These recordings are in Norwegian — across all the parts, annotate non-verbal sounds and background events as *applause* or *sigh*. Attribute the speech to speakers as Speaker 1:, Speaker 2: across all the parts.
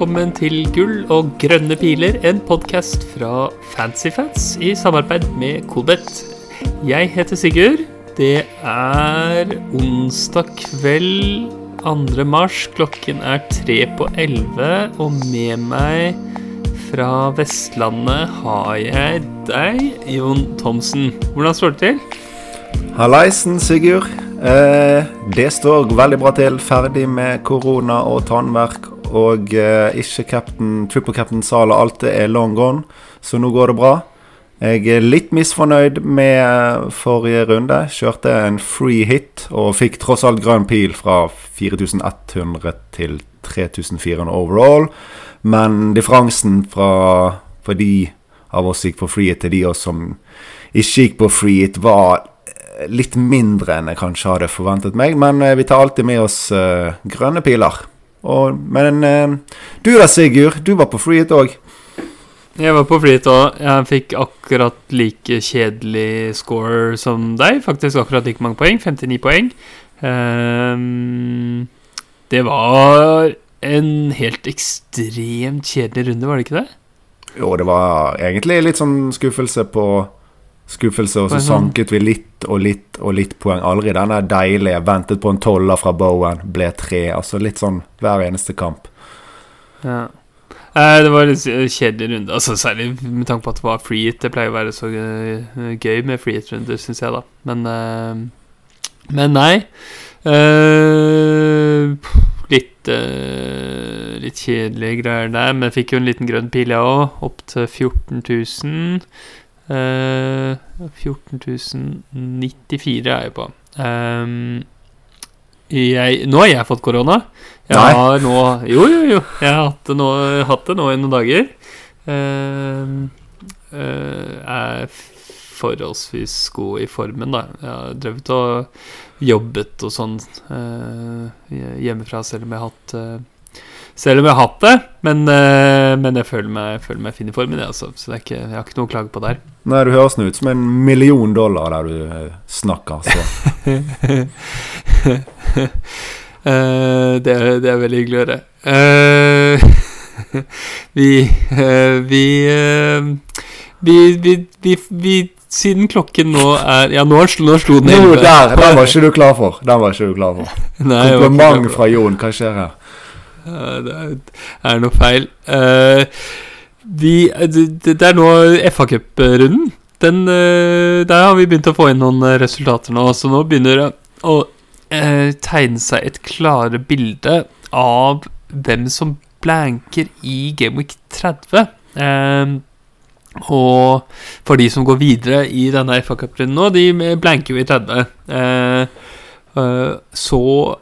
Speaker 1: velkommen til Gull og grønne piler, en podkast fra Fancyfats i samarbeid med Colbet. Jeg heter Sigurd. Det er onsdag kveld 2. mars. Klokken er tre på elleve, og med meg fra Vestlandet har jeg deg, Jon Thomsen. Hvordan står det til?
Speaker 2: Hallaisen, Sigurd. Eh, det står veldig bra til. Ferdig med korona og tannverk. Og eh, ikke captain, triple captain Sala alltid er long gone, så nå går det bra. Jeg er litt misfornøyd med forrige runde. Kjørte en free hit og fikk tross alt grønn pil fra 4100 til 3400 overall. Men differansen fra for de av oss gikk på free hit, til de oss som ikke gikk på free hit, var litt mindre enn jeg kanskje hadde forventet meg. Men eh, vi tar alltid med oss grønne piler. Og, men eh, du da, Sigurd. Du var på flyet òg.
Speaker 1: Jeg var på flyet òg. Jeg fikk akkurat like kjedelig score som deg. Faktisk akkurat like mange poeng. 59 poeng. Um, det var en helt ekstremt kjedelig runde, var det ikke det?
Speaker 2: Jo, det var egentlig litt sånn skuffelse på skuffelse, og så sanket vi litt og litt og litt poeng. Aldri denne deilige 'ventet på en toller fra Bowen', ble tre. Altså litt sånn hver eneste kamp.
Speaker 1: Ja. Eh, det var en kjedelig runde, altså særlig med tanke på at det var free hit. Det pleier å være så uh, gøy med free hit-runder, syns jeg, da. Men, eh, men nei. Eh, litt litt kjedelige greier der, men jeg fikk jo en liten grønn pil, jeg òg. Opp til 14 000. 14 094 er jeg på. Um, jeg, nå har jeg fått korona. Jeg
Speaker 2: Nei.
Speaker 1: har nå Jo, jo, jo. Jeg har hatt det nå, hatt det nå i noen dager. Uh, uh, er forholdsvis god i formen, da. Jeg har drevet og jobbet og sånn uh, hjemmefra, selv om jeg har hatt selv om jeg har hatt det, men, men jeg, føler meg, jeg føler meg fin i formen. Altså. Så ikke, jeg har ikke noe å klage på der.
Speaker 2: Nei, du høres nå ut som en million dollar der du snakker, så.
Speaker 1: Uh, *laughs* det, er, det, er, veldig hyggelig å høre. *laughs* Vi, vi, vi, vi, vi, vi Siden klokken nå er Ja, nå, nå slo den
Speaker 2: inn. Der, den var ikke du klar for. Den var ikke du klar for. *laughs*
Speaker 1: Nei,
Speaker 2: Kompliment fra Jon. Hva skjer her?
Speaker 1: Det er, noe feil. vi, det, det, er nå FA-cuprunden. Der har vi begynt å få inn noen resultater nå, så nå begynner det å eh, tegne seg et klare bilde av hvem som blanker i Gameweek 30. Eh, og for de som går videre i denne FA Cup-runden nå, de blanker jo i 30. Eh, eh, så eh,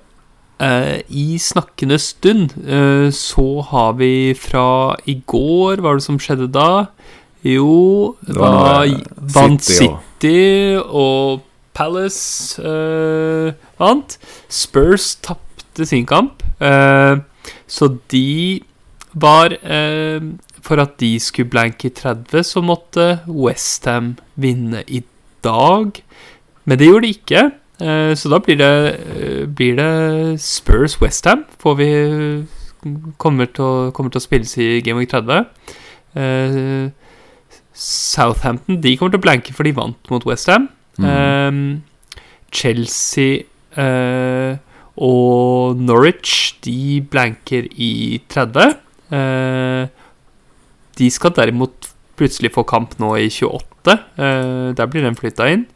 Speaker 1: i snakkende stund eh, så har vi fra i går Hva var det som skjedde da? Jo, da vant City, City og Palace uh, vant. Spurs tapte sin kamp. Uh, så de var uh, For at de skulle blanke i 30, så måtte Westham vinne i dag. Men det gjorde de ikke. Så da blir det, blir det Spurs Westham. Får vi kommer til, å, kommer til å spilles i Game Week 30. Southampton de kommer til å blanke, for de vant mot Westham. Mm. Chelsea og Norwich de blanker i 30. Uh, de skal derimot plutselig få kamp nå i 28. Uh, der blir den flytta inn.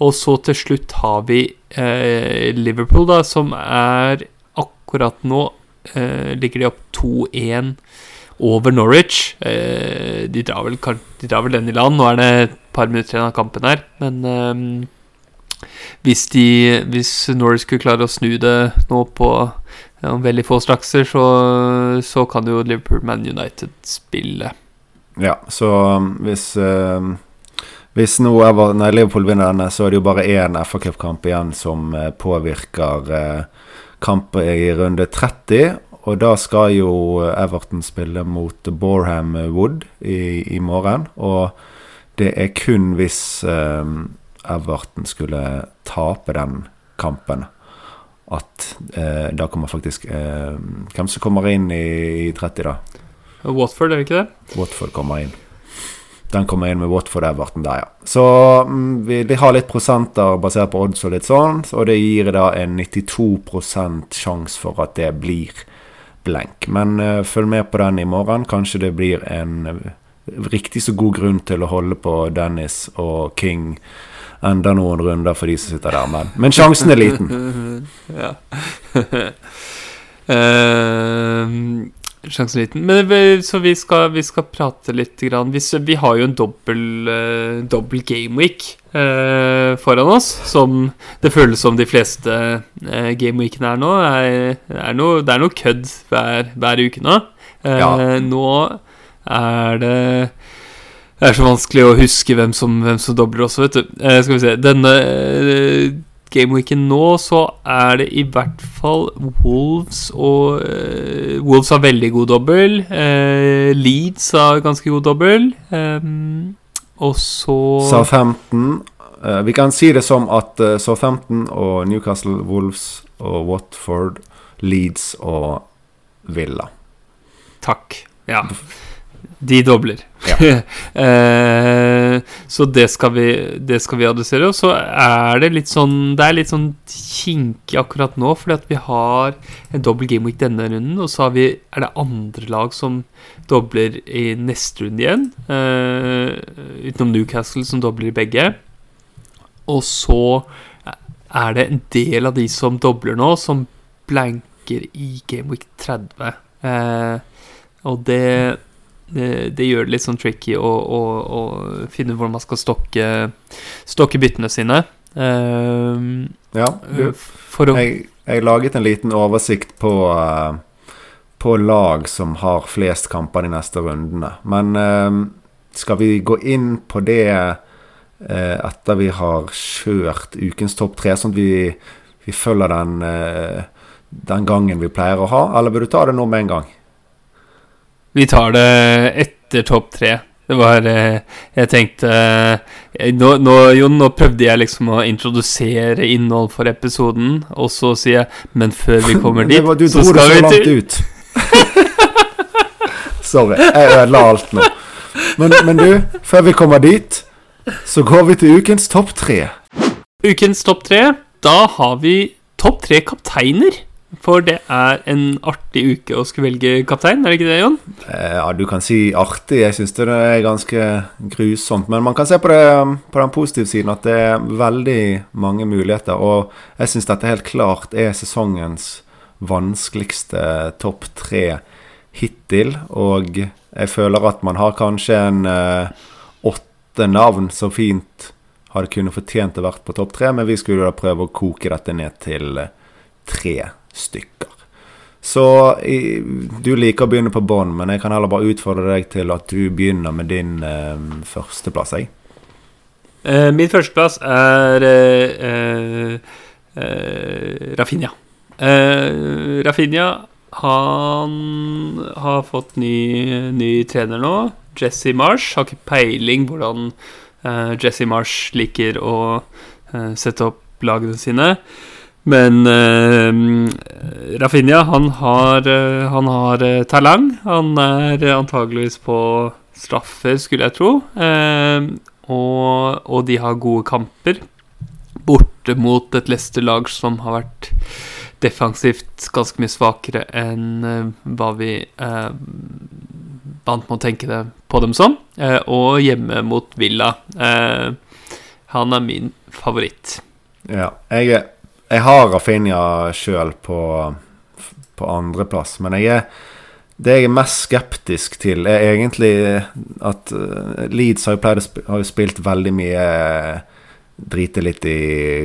Speaker 1: Og så til slutt har vi Liverpool, da, som er akkurat nå Ligger de opp 2-1 over Norwich. Eh, de, drar vel, de, drar vel, den i land. Nå er det et par minutter igjen av kampen her. Men eh, hvis, de, hvis Norwich skulle klare å snu det nå på ja, veldig få strakser, så, så kan jo Liverpool Man United spille.
Speaker 2: Ja, så um, hvis uh, Hvis nå Ever, nei, Liverpool vinner denne, så er det jo bare én FA Cup-kamp igjen som uh, påvirker eh, kamper i runde 30. Og da skal jo Everton spille mot Borham Wood i, i morgen. Og det er kun hvis eh, Everton skulle tape den kampen at eh, da kommer faktisk eh, Hvem som kommer inn i, i 30, da?
Speaker 1: Watford, er det ikke det?
Speaker 2: Watford kommer inn. Den kommer inn med Watford Everton der, ja. Så mm, vi, vi, har litt prosenter basert på odds og litt sånn, og det gir da en 92 sjanse for at det blir blenk. Men uh, følg med på den i morgen. Kanskje det blir en uh, riktig så god grunn til å holde på Dennis og King enda noen runder for de som sitter der, men, men sjansen er liten. *laughs*
Speaker 1: ja. uh, *laughs* sjansen liten. Men, så vi skal, vi skal prate litt. Grann. Vi, vi har jo en dobbel, uh, dobbel gameweek uh, foran oss. Som det føles som de fleste uh, gameweekene er nå. Er, er no, det er noe kødd hver, hver uke nå. Uh, ja. Nå er det Det er så vanskelig å huske hvem som, hvem som dobler også, vet du. skal vi se Denne gameweeken nå, så er det i hvert fall Wolves og uh, Wolves har veldig god dobbel. Uh, Leeds har ganske god dobbel. Um, og så
Speaker 2: Southampton. Uh, vi kan si det som at Southampton og Newcastle, Wolves og Watford, Leeds og Villa.
Speaker 1: Takk. Ja. De dobler. Ja. *laughs* eh, så det skal, vi, det skal vi adressere. Og så er det litt sånn Det er litt sånn kinkig akkurat nå, fordi at vi har en dobbel gameweek denne runden, og så vi, er det andre lag som dobler i neste runde igjen. Eh, utenom Newcastle, som dobler i begge. Og så er det en del av de som dobler nå, som blanker i gameweek 30. Eh, og det det, det, gjør det litt sånn tricky å, å, å finne hvordan man skal stokke, stokke byttene sine. Uh,
Speaker 2: ja, du, å, jeg, jeg, laget en liten oversikt på, uh, på lag som har flest kamper de neste rundene. Men uh, skal vi gå inn på det eh, etter vi har kjørt ukens topp tre, sånn at vi, vi følger den, den gangen vi pleier å ha, eller vil du ta det nå med en gang?
Speaker 1: Vi tar det etter topp tre. Det var eh, Jeg tenkte eh, nå, nå, Jon, nå prøvde jeg liksom å introdusere innhold for episoden, og så sier jeg Men før vi *laughs* kommer dit,
Speaker 2: var, så skal vi til ut. *laughs* Sorry. Jeg ødela alt nå. Men, men, du, før vi kommer dit, så går vi til ukens topp tre.
Speaker 1: Ukens topp tre. Da har vi topp tre kapteiner. For det er en artig uke å skulle velge kaptein, er det ikke det, Jon?
Speaker 2: Eh, ja, du kan si artig. Jeg syns det er ganske grusomt. Men man kan se på, det, på den positive siden at det er veldig mange muligheter. Og jeg syns dette helt klart er sesongens vanskeligste topp tre hittil. Og jeg føler at man har kanskje en eh, åtte navn så fint hadde kunnet fortjent å vært på topp tre, men vi skulle da prøve å koke dette ned til eh, tre stykker. Så du liker å begynne på bånn, men jeg kan heller bare utfordre deg til at du begynner med din eh, førsteplass, jeg.
Speaker 1: Eh, min førsteplass er eh, eh, Rafinha. Eh, Rafinha, han har fått ny, ny trener nå. Jesse Marsh. Har ikke peiling hvordan eh, Jesse Marsh liker å sette opp lagene sine. Men uh, Rafinha, han har, uh, han har uh, talent. Han er antageligvis på straffer, skulle jeg tro. Og, og, de har gode kamper. Borte mot et Leicester-lag som har vært defensivt ganske mye svakere enn hva vi vant med å tenke det på dem som. og hjemme mot Villa. han er min favoritt.
Speaker 2: Ja, jeg er jeg har Rafinha sjøl på, på andreplass, men jeg er det jeg er mest skeptisk til, er egentlig at uh, Leeds har jo, pleid, har jo spilt veldig mye Drite litt i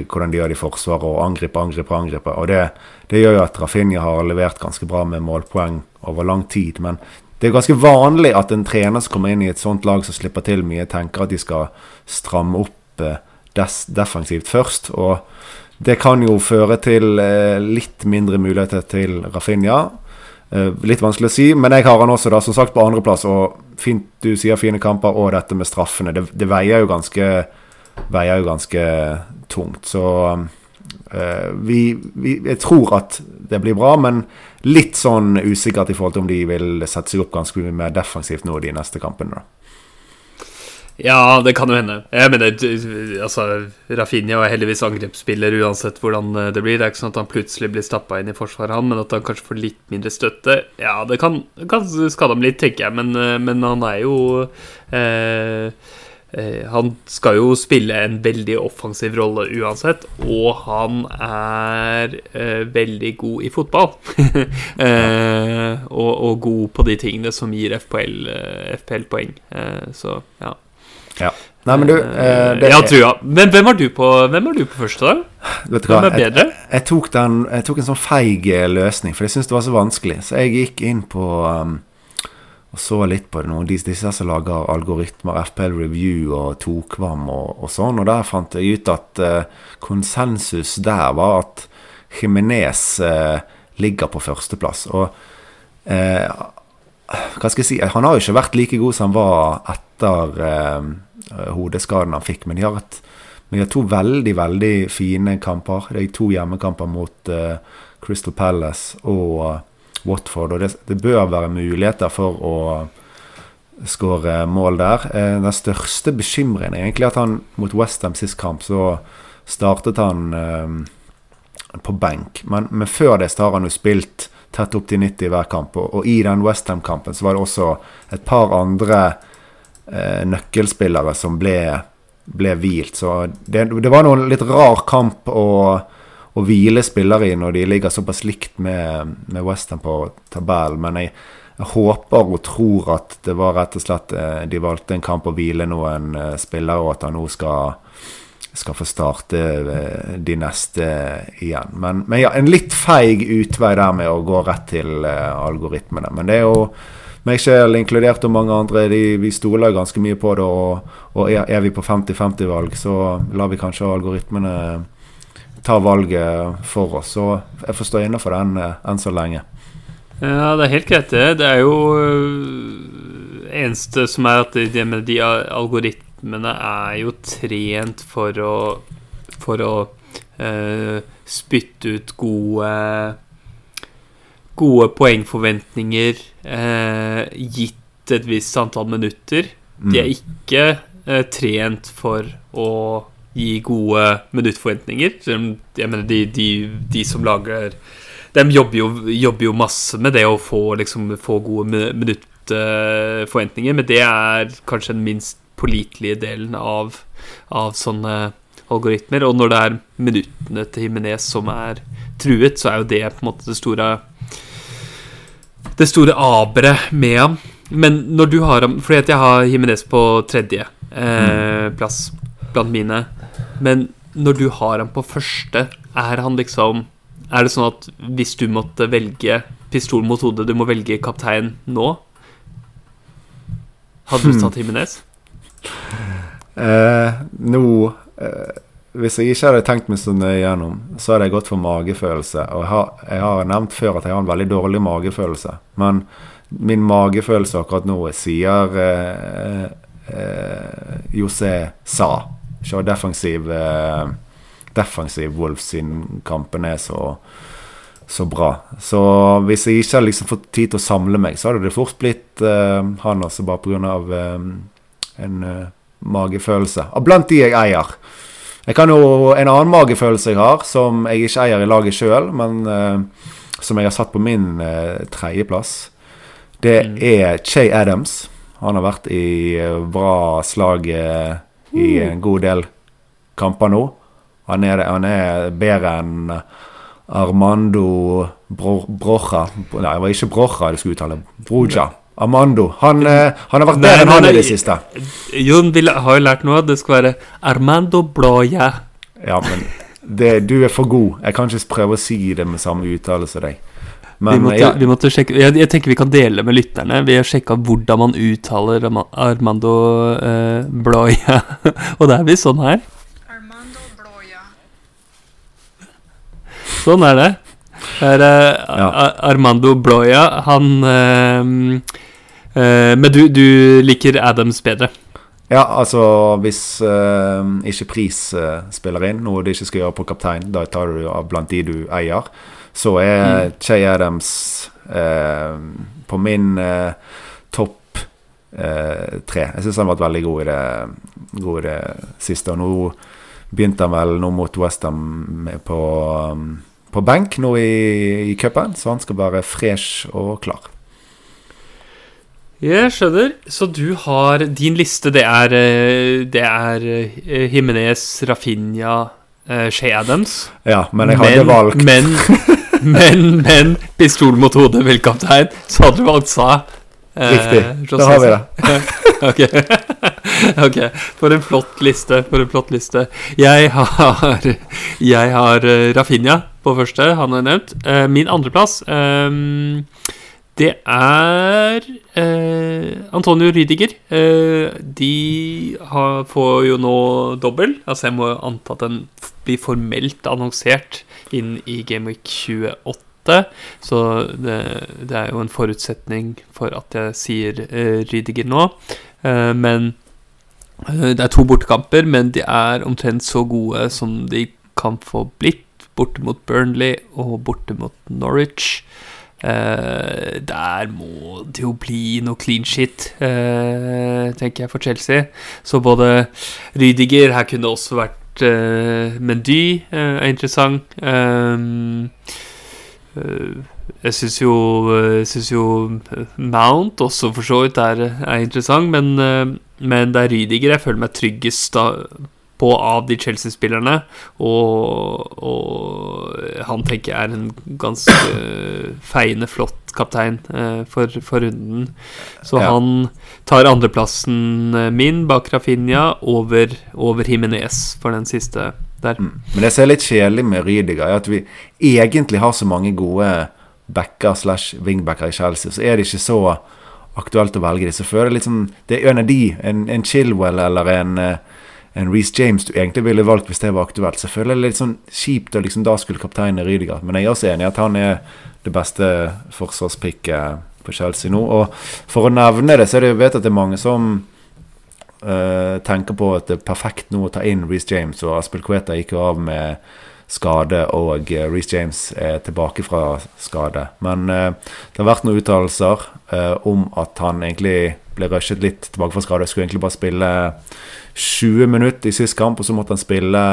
Speaker 2: hvordan de gjør det i forsvaret, og angripe, angripe, angripe. Og det, det, gjør jo at Rafinha har levert ganske bra med målpoeng over lang tid. Men det er ganske vanlig at en trener som kommer inn i et sånt lag som slipper til mye, tenker at de skal stramme opp des, defensivt først. Og det kan jo føre til eh, litt mindre muligheter til Rafinha. Eh, litt vanskelig å si, men jeg har han også da, som sagt på andreplass. Og fint du sier fine kamper, og dette med straffene. Det, det veier, jo ganske, veier jo ganske tungt. Så uh, vi, vi, Jeg tror at det blir bra, men litt sånn usikkert i forhold til om de vil sette seg opp ganske mye mer defensivt nå de neste kampene. da.
Speaker 1: Ja, det kan jo hende. Jeg mener, altså, Rafinha er heldigvis angrepsspiller uansett hvordan eh, det blir. Det er ikke sånn at han plutselig blir stappa inn i forsvaret, han, men at han kanskje får litt mindre støtte. Ja, det kan, kan skade ham litt, tenker jeg, men, eh, men han er jo eh, eh, Han skal jo spille en veldig offensiv rolle uansett, og han er eh, veldig god i fotball. *laughs* og, og god på de tingene som gir FPL-poeng. Eh, så ja.
Speaker 2: Ja. Nei, men du eh, det,
Speaker 1: Jeg har trua. Men hvem var du på Hvem var du på første, da?
Speaker 2: Vet du hva?
Speaker 1: Hvem er bedre?
Speaker 2: jeg, tok den, jeg tok en sånn feig eh, løsning, for jeg syntes det var så vanskelig. Så jeg gikk inn på um, og så litt på det nå. Disse, disse som lager algoritmer, FPL Review og Tokvam og, og sånn. Og der fant jeg ut at uh, konsensus der var at Jimenez uh, ligger på førsteplass. Og uh, hva skal jeg si Han har jo ikke vært like god som han var etter eh, hodeskaden han fikk, men de har, hatt to veldig, veldig fine kamper. Det er to hjemmekamper mot uh, Crystal Palace og uh, Watford, og det, det bør være muligheter for å skåre mål der. Uh, den største bekymringen er egentlig at han mot Westham sist kamp, så startet han eh, på benk. Men, men før det så har han jo spilt tett opp til 90 i hver kamp. Og, og i den Westham-kampen så var det også et par andre eh, nøkkelspillere som ble, ble hvilt. Så det, det var noen litt rar kamp å, å hvile spillere i når de ligger såpass likt med, med Western på tabellen. Men jeg, jeg håper og tror at det var rett og slett eh, de valgte en kamp å hvile noen eh, spillere, og at han nå skal skal få starte eh, de neste igjen. Men, men ja, en litt feig utvei der med å gå rett til eh, algoritmene. Men det er jo meg selv inkludert og mange andre, de, vi stoler ganske mye på det. Og, og er, vi på 50-50-valg, så lar vi kanskje algoritmene ta valget for oss. Så jeg får stå innafor den eh, enn så lenge.
Speaker 1: Ja, det er helt greit, det. Det er jo øh, eneste som er at de, de, algoritmene er jo trent for å For å øh, spytte ut gode Gode poengforventninger øh, gitt et visst antall minutter. De er ikke øh, trent for å gi gode minuttforventninger. Jeg mener, de, de, de som lager de jobber jo, jobber jo masse med det å få, liksom, få gode minuttforventninger, men det er kanskje den minst pålitelige delen av, av sånne algoritmer. Og når det er minuttene til Himinez som er truet, så er jo det på en måte det store Det store aberet med ham. Men når du har ham Fordi at jeg har Himinez på tredje eh, plass blant mine. Men når du har ham på første, er han liksom er det sånn at hvis du måtte velge pistol mot hodet, du må velge kaptein nå Hadde du *laughs* tatt Jimenez?
Speaker 2: Uh, nå eh, Hvis jeg ikke hadde tenkt meg så nøye gjennom, så hadde jeg gått for magefølelse. Og jeg har, jeg har nevnt før at jeg har en veldig dårlig magefølelse. Men min magefølelse akkurat nå sier eh, eh, José Sa. Se defensiv eh, Defensiv Wolves sin kampen er så så bra. Så hvis jeg ikke hadde liksom fått tid til å samle meg, så hadde det fort blitt eh, han også, bare pga. Eh, en eh, magefølelse. Og blant de jeg eier. Jeg kan jo, En annen magefølelse jeg har, som jeg ikke eier i laget sjøl, men uh, som jeg har satt på min uh, tredjeplass, det er Che Adams. Han har vært i eh, bra slag uh, i en god del kamper nå. Han er, han er bedre enn Armando Bro, Broja Nei, det var ikke Broja du skulle uttale. Broja. Armando. Han, eh, han har vært bedre enn han i det siste.
Speaker 1: Jon vil, har jo lært nå at det skal være Armando Bloya.
Speaker 2: Ja, men det, du er for god. Jeg kan ikke prøve å si det med samme uttale som deg.
Speaker 1: Vi måtte,
Speaker 2: ja,
Speaker 1: vi måtte sjekke jeg, jeg tenker vi kan dele med lytterne. Vi har sjekka hvordan man uttaler Armando eh, Bloya. *laughs* Og det er visst sånn her.
Speaker 3: Armando Bloya.
Speaker 1: Sånn er det. Er eh,
Speaker 2: Ja.
Speaker 1: Armando Bloya. Han uh, uh, Men du, du liker Adams bedre.
Speaker 2: Ja, altså hvis ikke pris spiller inn, noe de ikke skal gjøre på kaptein, da tar du av blant de du eier, så er Che Adams på min topp eh, tre. Jeg syns han vært veldig god i det, god i det siste. Og nå begynte han vel nå mot Westham på, um, på benk nå i, i cupen, så han skal være fresh og klar.
Speaker 1: Jeg skjønner. Så du har Din liste, det er, eh, det er Himinez, Jimenez, Rafinha, eh, Shea Adams.
Speaker 2: Ja, men jeg hadde valgt
Speaker 1: Men, *laughs* men, men Pistol mot hodet, velkaptein, så hadde du valgt Sa. eh,
Speaker 2: Riktig.
Speaker 1: Eh,
Speaker 2: Da har vi
Speaker 1: det. *laughs* ok. *laughs* okay. For en flott liste. For en flott liste. Jeg har Jeg har eh, Rafinha på første, han er nevnt. Uh, Min andreplass um, det er eh, Antonio Rydiger. Eh, de har, får jo nå dobbel. Altså Jeg må anta at den blir formelt annonsert inn i Game Week 28. Så det, det er jo en forutsetning for at jeg sier eh, Rydiger nå. Eh, men eh, det er to bortekamper, men de er omtrent så gode som de kan få blitt. Borte mot Burnley og borte mot Norwich. Eh, der må det jo bli noe clean shit, eh, tenker jeg, for Chelsea. Så både Rydiger Her kunne det også vært eh, Mendy, eh, er interessant. Um, eh, jeg syns jo, eh, synes jo Mount også for så vidt er, er interessant, men, eh, men det er Rydiger jeg føler meg tryggest da, på av de Chelsea-spillerne. Og, og han tenker jeg er en ganske feiende flott kaptein eh, for, for runden. Så
Speaker 2: Ja.
Speaker 1: han tar andreplassen eh, min bak Rafinha over, over Jimenez for den siste der.
Speaker 2: Mm. Men det som er litt kjedelig med Rydiger, er at vi egentlig har så mange gode backer slash wingbacker i Chelsea, så er det ikke så aktuelt å velge de. Så føler jeg litt sånn Det er en av de, en, en Chilwell eller en, eh, en Reece James du egentlig ville valgt hvis det var aktuelt. Det litt sånn kjipt å liksom da skulle kapteinen Rydiger. Men jeg er også enig i at han er det beste forsvarspicket på Chelsea nå. Og for å nevne det, så er det jeg vet at det er mange som uh, tenker på at det er perfekt nå å ta inn Reece James, og Aspelqueta gikk jo av med skade, og uh, Reece James er tilbake fra skade. Men uh, det har vært noen uttalelser uh, om at han egentlig ble rushet litt tilbake fra skade. Skulle egentlig bare spille 20 minutter i sist kamp, og så måtte han spille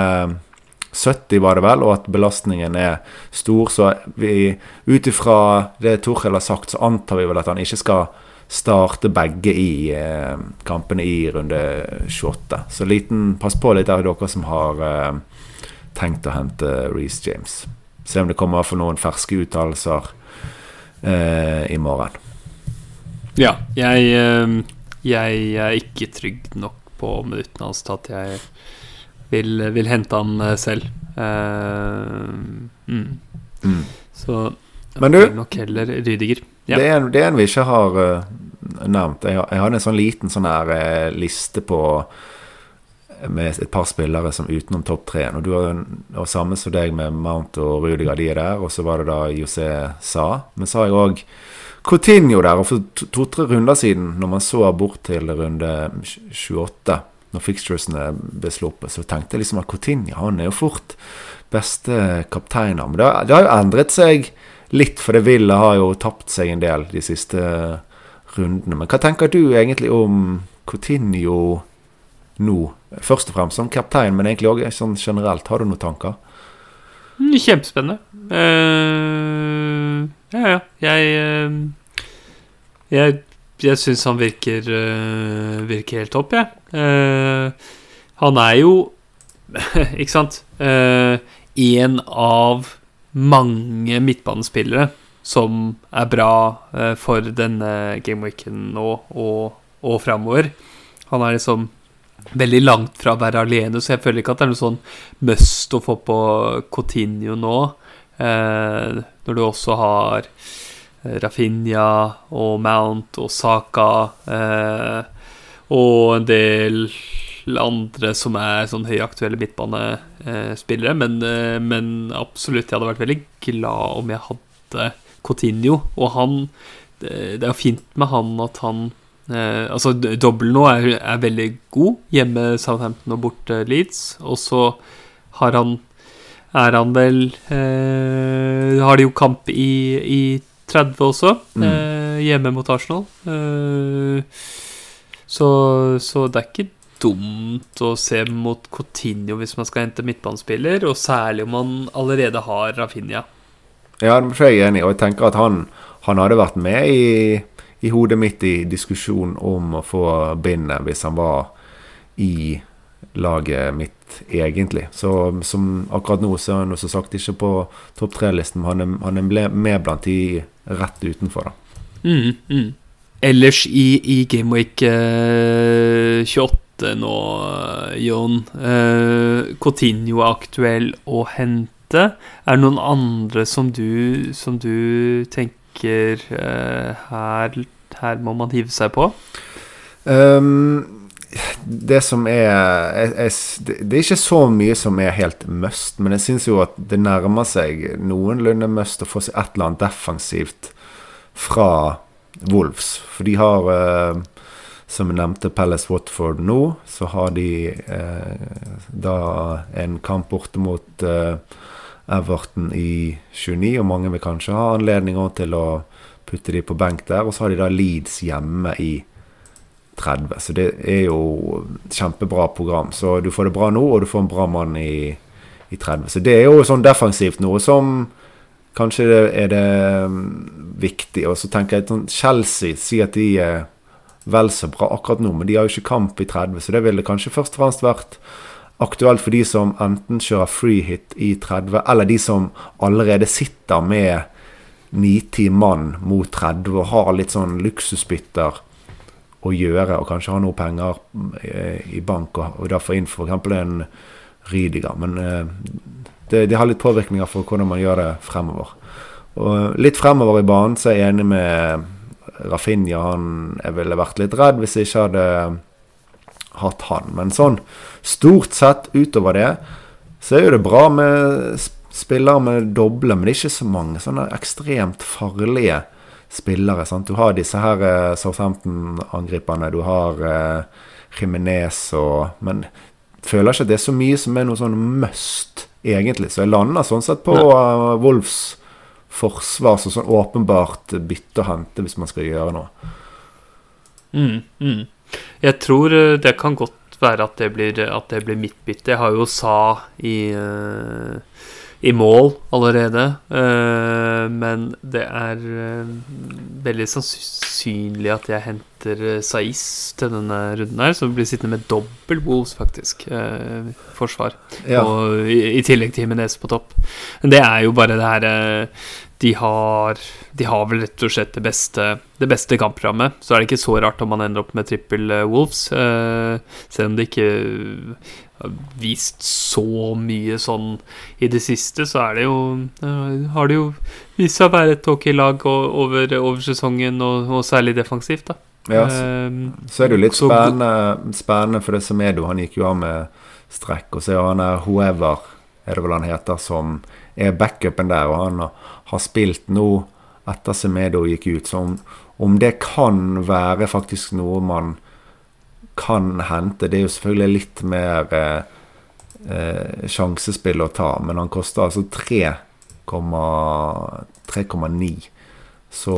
Speaker 2: 70, var det vel, og at belastningen er stor. Så ut ifra det Torhild har sagt, så antar vi vel at han ikke skal starte begge i eh, kampene i runde 28. Så liten, pass på litt der dere som har eh, tenkt å hente Reece James. Se om det kommer for noen ferske uttalelser eh, i morgen.
Speaker 1: Ja, jeg, eh, jeg er ikke trygg nok på minuttene hans til at jeg vil, vil hente han eh, selv. Uh, mm.
Speaker 2: Mm.
Speaker 1: Så
Speaker 2: Men du-
Speaker 1: nok heller Rydiger. Ja.
Speaker 2: Det, er en, det er en vi ikke har uh, nevnt. Jeg, jeg hadde en sånn liten sånn her uh, liste på med et par spillere som utenom topp tre. Og du har og samme som deg med Mount og Rudiger, de er der. Og så var det da José Sa. Men så har jeg òg Coutinho der. Og for to- to-tre runder siden, når man så bort til runde 28, når fixturesene ble sluppet, så tenkte jeg liksom at Coutinho han er jo fort beste kaptein. Men det, har- det har jo endret seg litt, for det Villa har jo tapt seg en del de siste rundene. Men hva tenker du egentlig om Coutinho nå? Først og fremst som kaptein, men egentlig òg sånn generelt. Har du noen tanker?
Speaker 1: Mm, Kjempespennende. Eh, ja, ja. Jeg eh, Jeg, jeg syns han virker eh, Virker helt topp, jeg. Eh, han er jo *laughs* Ikke sant? En av mange midtbanespillere som er bra for denne gameweeken nå og, og framover. Han er liksom veldig langt fra å være alene, så jeg føler ikke at det er noe sånn must å få på Coutinho nå. Eh, når du også har eh, Rafinha og Mount og Saka eh, og en del andre som er sånn høyaktuelle midtbanespillere. Men, eh, men absolutt, jeg hadde vært veldig glad om jeg hadde Coutinho. Og han Det er jo fint med han at han Eh, altså, dobbel nå er, er veldig god. Hjemme Southampton og borte Leeds. Og så har han Er han vel eh, Har de jo kamp i, i 30 også,
Speaker 2: Mm.
Speaker 1: eh, hjemme mot Arsenal. Eh, så, så det er ikke dumt å se mot Coutinho hvis man skal hente midtbanespiller, og særlig om man allerede har Rafinha.
Speaker 2: Ja, det er jeg enig i. Og jeg tenker at han, han hadde vært med i, i hodet mitt i diskusjonen om å få bindet hvis han var i laget mitt egentlig. Så som akkurat nå så er han også som sagt ikke på topp tre-listen, men han er, med blant de rett utenfor, da.
Speaker 1: Mm, mm. Ellers i, i Gameweek eh, 28 nå, Jon eh, Coutinho er aktuell å hente. Er det noen andre som du, som du tenker eh, her, her må man hive seg på?
Speaker 2: Ehm, det som er jeg, jeg, det- er ikke så mye som er helt must, men jeg syns jo at det nærmer seg noenlunde must å få seg et eller annet defensivt fra Wolves. For de har, eh, som jeg nevnte, Palace Watford nå. Så har de eh, da en kamp borte mot eh, Everton i 29, og mange vil kanskje ha anledning til å putte de på benk der. Og så har de da Leeds hjemme i 30. Så det er jo kjempebra program. Så du får det bra nå, og du får en bra mann i, i 30. Så det er jo sånn defensivt noe som kanskje det er det mm, viktig. Og så tenker jeg sånn Chelsea sier at de er vel så bra akkurat nå, men de har jo ikke kamp i 30, så det ville kanskje først og fremst vært aktuelt for de som enten kjører free hit i 30, eller de som allerede sitter med 9-10 mann mot 30 og har litt sånn luksusbytter å gjøre, og kanskje ha noe penger eh, i bank, og, og derfor inn for f.eks. en Rydiger. Men eh, det, det har litt påvirkninger for hvordan man gjør det fremover. Og litt fremover i banen så er jeg enig med Rafinha. Han jeg ville vært litt redd hvis jeg ikke hadde hatt han. Men sånn stort sett utover det, så er jo det bra med spillere med doble, men det er ikke så mange sånne ekstremt farlige spillere. Sant? Du har disse her eh, Southampton-angriperne, du har eh, Jimenez og Men føler ikke at det er så mye som er noe sånn must, egentlig. Så jeg lander sånn sett på uh, Wolfs forsvar som sånn åpenbart bytte og hente hvis man skal gjøre noe.
Speaker 1: Mm, mm. Jeg tror eh, det kan godt være at det blir, at det blir mitt bytte. Jeg har jo Sa i, eh, i mål allerede, eh, men det er eh, veldig sannsynlig at jeg henter eh, Saiz til denne runden her, så blir sittende med dobbel Wolves, faktisk, forsvar.
Speaker 2: Ja.
Speaker 1: Og i, tillegg til Jimenez på topp. Men det er jo bare det her de har, de har vel rett og slett det beste, det beste kampprogrammet. Så er det ikke så rart om man ender opp med trippel Wolves. selv om det ikke vist så mye sånn i det siste, så er det jo eh, Har det jo vist seg å være et ok lag over, over sesongen, og, og særlig defensivt, da.
Speaker 2: Ja, så,
Speaker 1: Eh,
Speaker 2: så er det jo litt spennende, spennende for det som er du Han gikk jo av med strekk. Og så er han her Whoever, er det vel han heter, som er backupen der. Og han har spilt nå etter Semedo gikk ut. Så om, om det kan være faktisk noe man kan hente Det er jo selvfølgelig litt mer eh, eh, sjansespill å ta, men han koster altså 3,9. Så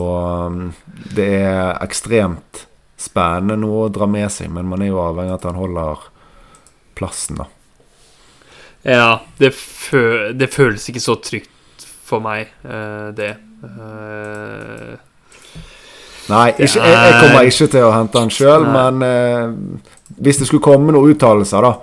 Speaker 2: um, det er ekstremt spennende noe å dra med seg, men man er jo avhengig av at han holder plassen, da.
Speaker 1: Ja, det, fø det føles ikke så trygt for meg, eh, det.
Speaker 2: Nei, ikke, jeg, jeg kommer
Speaker 1: er-
Speaker 2: ikke til å hente han sjøl, men eh, hvis det skulle komme noen uttalelser, da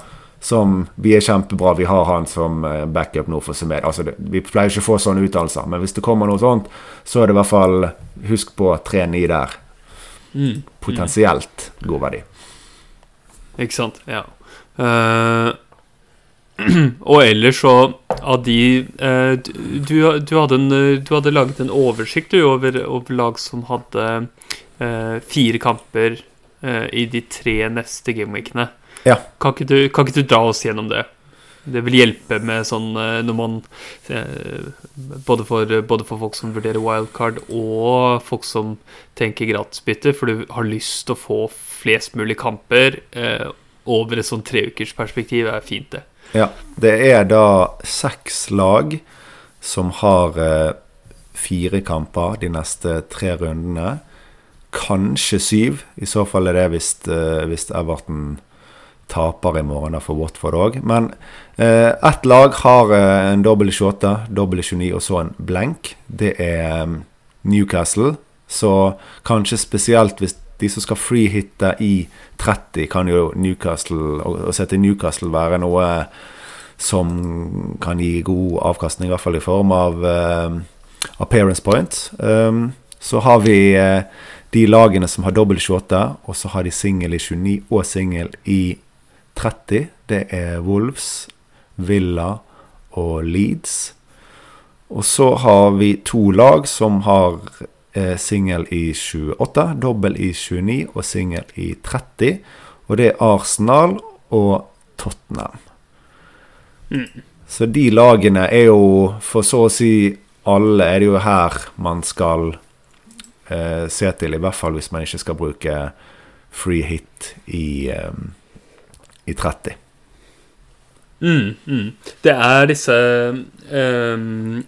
Speaker 2: som vi er kjempebra, vi har han som eh, backup nå for Semed. Altså, det, vi pleier ikke å få sånne uttalelser, men hvis det kommer noe sånt, så er det i hvert fall Husk på 3-9 der.
Speaker 1: mm,
Speaker 2: Potensielt god verdi.
Speaker 1: ikke sant? Ja. Eh, *clears throat* og ellers så av de eh, du, du, hadde en, du hadde laget en oversikt du, over, over lag som hadde eh, fire kamper eh, i de tre neste gameweekene.
Speaker 2: Ja.
Speaker 1: Kan ikke, du, kan ikke du dra oss gjennom det? det vil hjelpe med sånn eh, når man eh, både, for, både for folk som vurderer wildcard, og folk som tenker gratisbytte, for du har lyst til å få flest mulig kamper over et sånn treukersperspektiv, er fint, det.
Speaker 2: Ja. Det er da seks lag som har eh, fire kamper de neste tre rundene. Kanskje syv. I så fall er det hvis, eh, hvis Everton taper i morgen for Watford òg. Men eh, ett lag har eh, en dobbel 28, dobbel 29 og så en blank. Det er Newcastle. Så kanskje spesielt hvis de som skal freehitte i 30, kan jo Newcastle Å sette Newcastle være noe som kan gi god avkastning, i hvert fall i form av uh, appearance point. Um, så har vi uh, de lagene som har dobbel 28, og så har de singel i 29 og singel i 30. Det er Wolves, Villa og Leeds. Og så har vi to lag som har singel i 28, dobbel i 29 og singel i 30. Og det er Arsenal og Tottenham. Så de lagene er jo for så å si alle er det jo her man skal eh, se til, i hvert fall hvis man ikke skal bruke free hit i, eh, i 30.
Speaker 1: Mm, mm. Det er disse ehm,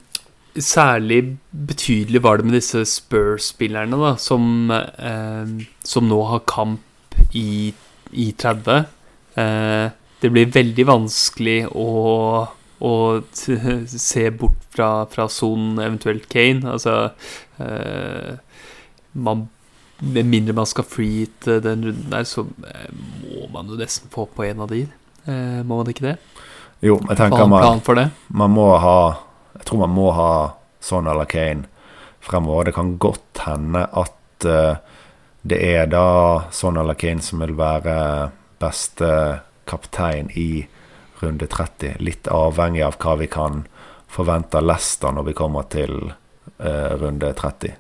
Speaker 1: Særlig betydelig var det med disse Spurs-spillerne, da, som, eh, som nå har kamp i, i 30. Eh, det blir veldig vanskelig å, å *laughs* se bort fra, sonen, eventuelt Kane. Altså eh, man, Med mindre man skal freehite den runden der, så eh, må man jo nesten få på en av de. Eh, må man ikke det?
Speaker 2: Jo, jeg tenker
Speaker 1: er
Speaker 2: man, man må ha Jeg tror man må ha Son eller Kane fremover. Det kan godt hende at eh, det er da Son eller Kane som vil være beste kaptein i runde 30. Litt avhengig av hva vi kan forvente av Leicester når vi kommer til eh, runde 30.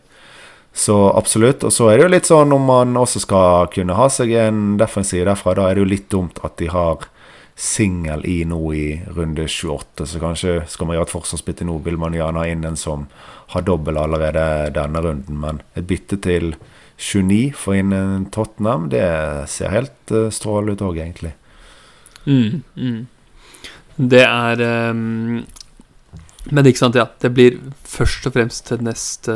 Speaker 2: Så absolutt. Og så er det jo litt sånn om man også skal kunne ha seg en defensiv derfra, da er det jo litt dumt at de har singel i nå i runde 28. Så kanskje skal man gjøre et forsvarsbytte nå, vil man gjerne ha inn en som har dobbel allerede denne runden. Men et bytte til 29 for inn en Tottenham, det ser helt uh, strålende ut òg, egentlig.
Speaker 1: Mm, mm. Det er um, Men ikke sant, ja. Det blir først og fremst til neste,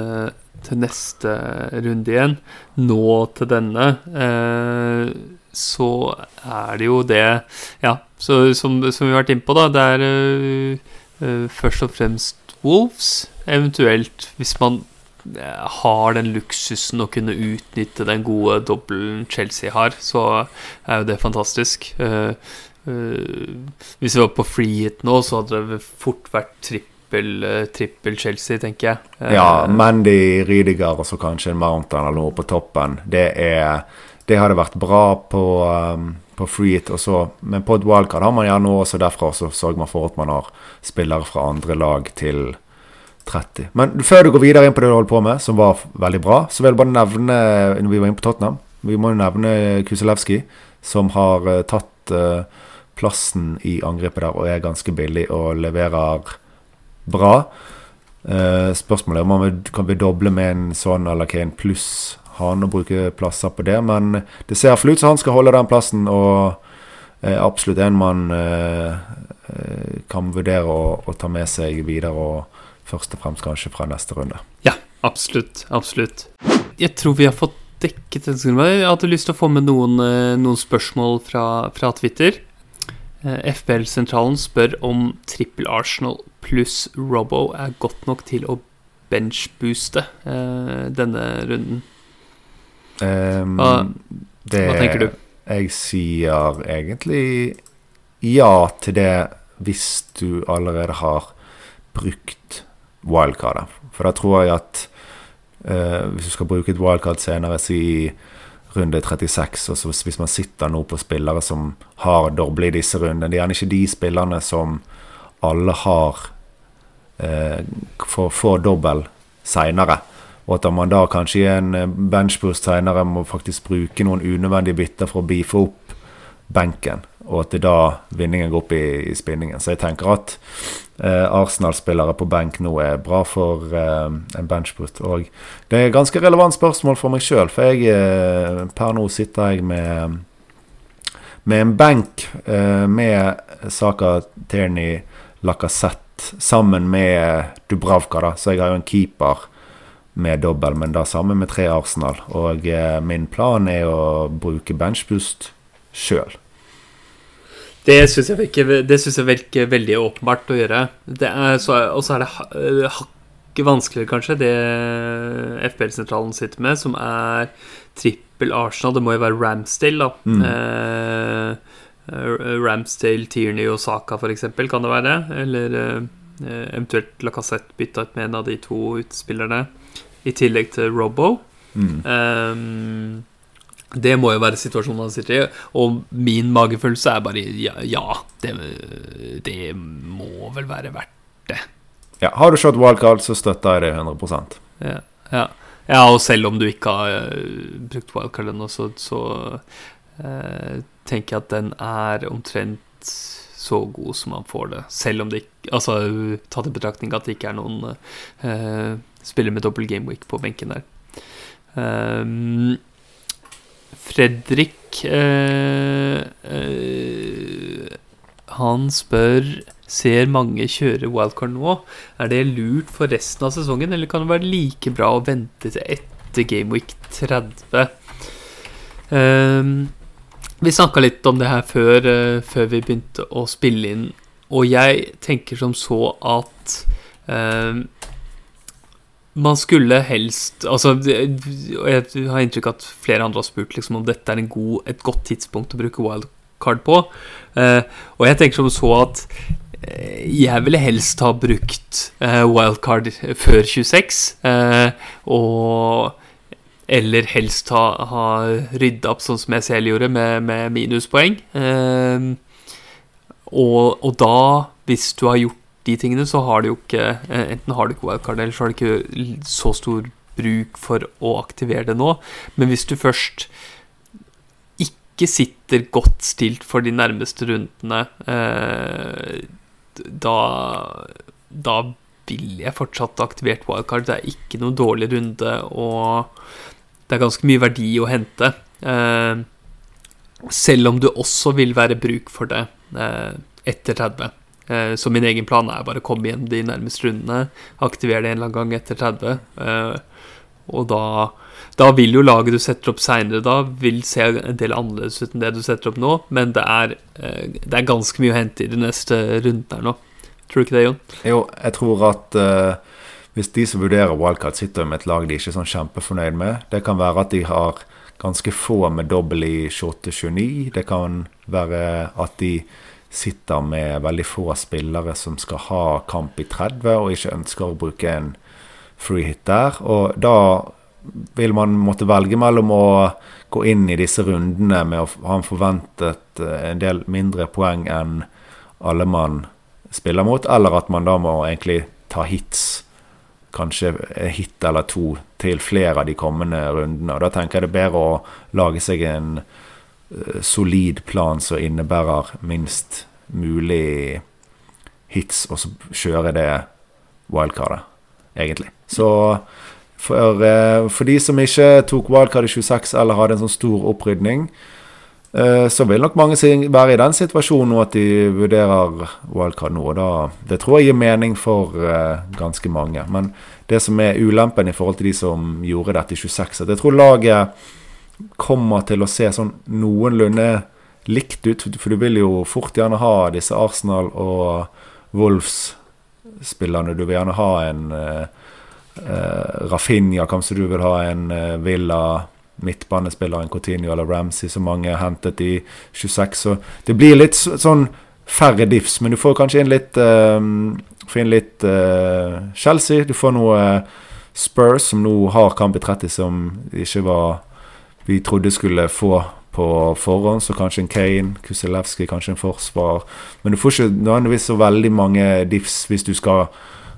Speaker 1: til neste runde igjen. Nå til denne. Eh, så er det jo det Ja, så, som, som vi har vært inne på, da. Det er uh, først og fremst Wolves. Eventuelt, hvis man eh, har den luksusen å kunne utnytte den gode dobbelen Chelsea har, så er jo det fantastisk. Uh, uh, hvis vi var på free hit nå, så hadde det fort vært trippel, uh, trippel Chelsea, tenker jeg.
Speaker 2: Ja, Mandy, Rydiger og så kanskje en Mountain eller noe på toppen. Det, er, det hadde vært bra på, um, på så- Men på et wildcard har man gjerne også derfra, så sørger man for at man har spillere fra andre lag til 30. Men før du går videre inn på det du holder på med, som var veldig bra, så vil jeg bare nevne Når vi var inne på Tottenham Vi må jo nevne Kuselewski, som har uh, tatt uh, plassen i angrepet der og er ganske billig og leverer bra. Uh, spørsmålet er om man kan doble med en sånn eller Kane pluss han å bruke plasser på det. Men det ser iallfall ut som han skal holde den plassen, og er absolutt en man eh, eh, kan vurdere å, å ta med seg videre, og først og fremst kanskje fra neste runde.
Speaker 1: Ja, absolutt. Absolutt. Jeg tror vi har fått dekket. Jeg hadde lyst til å få med noen, eh, noen spørsmål fra, fra Twitter. FBL-sentralen spør om trippel Arsenal pluss Robbo er godt nok til å benchbooste eh, denne runden.
Speaker 2: Ehm,
Speaker 1: Hva-
Speaker 2: det,
Speaker 1: hva tenker du?
Speaker 2: Jeg sier egentlig ja til det hvis du allerede har brukt wildcardet. For da tror jeg at uh, hvis du skal bruke et wildcard senere, si runde 36, og så hvis man sitter nå på spillere som har doble i disse rundene Det er gjerne ikke de spillerne som alle har eh, får, får dobbel seinere. Og at man da kanskje i en eh, benchboost seinere må faktisk bruke noen unødvendige bytter for å beefe opp benken. og at det da vinningen går opp i, i spinningen. Så jeg tenker at eh, Arsenal-spillere på benk nå er bra for eh, en benchboost. Og det er et ganske relevant spørsmål for meg sjøl, for jeg eh, per nå sitter jeg med med en benk eh, med Saka, Tierney, Lacassette sammen med Dubravka, da. Så jeg har jo en keeper med dobbel, men da sammen med tre Arsenal. Og eh, min plan er å bruke benchboost sjøl.
Speaker 1: Det syns jeg, virker- det synes jeg virker veldig åpenbart å gjøre. Og så er det øh, hakket vanskeligere, kanskje, det FPL-sentralen sitter med, som er trippel Arsenal. Det må jo være Ramsdale, da.
Speaker 2: Mm.
Speaker 1: Eh, eh, Ramsdale, Tierney og Saka, eksempel, kan det være? Eller eh, eventuelt Lacassette bytta ut med en av de to utespillerne, i tillegg til Robbo.
Speaker 2: Mm.
Speaker 1: Um, det må jo være situasjonen han sitter i. Og min magefølelse er bare ja, ja det, det må vel være verdt
Speaker 2: Ja, har du shot wildcard, så støtter jeg det 100%
Speaker 1: ja, ja. ja, og selv om du ikke har eh, brukt wildcard ennå, så, så uh, tenker jeg at den er omtrent så god som man får det. Selv om det ikke Altså tatt i betraktning at det ikke er noen eh, spiller med dobbel gameweek på benken der. Um, Fredrik uh, uh, Han spør Ser mange kjøre wildcard nå. Er det lurt for resten av sesongen, eller kan det være like bra å vente til etter Gameweek 30? Um, vi snakka litt om det her før, uh, før vi begynte å spille inn, og jeg tenker som så at ehm, man skulle helst Altså, jeg har inntrykk av at flere andre har spurt liksom, om dette er god, et godt tidspunkt å bruke wildcard på. Eh, og jeg tenker som så at eh, jeg ville helst ha brukt eh, wildcard før 26. Eh, og eller helst ha, ha rydda opp, sånn som jeg selv gjorde, med, med minuspoeng. Eh, og, og da, hvis du har gjort de tingene, så har du jo ikke eh, Enten har du ikke wildcard, eller så har du ikke så stor bruk for å aktivere det nå. Men hvis du først ikke sitter godt stilt for de nærmeste rundene, eh, da Da vil jeg fortsatt aktivert wildcard. Det er ikke noen dårlig runde, og det er ganske mye verdi å hente. Eh, selv om du også vil være bruk for det etter 30. Eh, Så min egen plan er bare å komme igjen de nærmeste rundene, aktivere det en eller annen gang etter 30. eh, Og da, da vil jo laget du setter opp seinere da, vil se en del annerledes ut enn det du setter opp nå, men det er, eh, det er ganske mye å hente i de neste rundene her nå. Tror du ikke det, Jon?
Speaker 2: Jo, jeg tror at uh, hvis de som vurderer wildcard, sitter med et lag de ikke er sånn kjempefornøyd med Det kan være at de har ganske få med dobbel i 28-29. Det kan være at de sitter med veldig få spillere som skal ha kamp i 30, og ikke ønsker å bruke en free hit der. Og da vil man måtte velge mellom å gå inn i disse rundene med å ha en forventet eh, en del mindre poeng enn alle man spiller mot, eller at man da må egentlig ta hits, kanskje hit eller to, til flere av de kommende rundene. Og Da tenker jeg det er bedre å lage seg en solid plan som innebærer minst mulig hits, og så kjøre det wildcardet, egentlig. Så for, eh, for de som ikke tok wildcard i 26 eller hadde en sånn stor opprydning, eh, så vil nok mange være i den situasjonen nå at de vurderer wildcard nå. Da, det tror jeg gir mening for eh, ganske mange. Men det som er ulempen i forhold til de som gjorde dette i 26, at jeg tror laget kommer til å se sånn noenlunde likt ut. For du vil jo fort gjerne ha disse Arsenal og Wolves-spillerne. Du vil gjerne ha en eh, eh, Rafinha, kanskje du vil ha en eh, Villa midtbanespiller, en Coutinho eller Ramsey, som mange har hentet i 26. Så det blir litt sånn færre diffs, men du får kanskje inn litt uh, inn litt uh, Chelsea. Du får noe Spurs, som nå har kamp i 30, som ikke var vi trodde skulle få på forhånd. Så kanskje en Kane, Kuselewski, kanskje en forsvar. Men du får ikke nødvendigvis så veldig mange diffs hvis du skal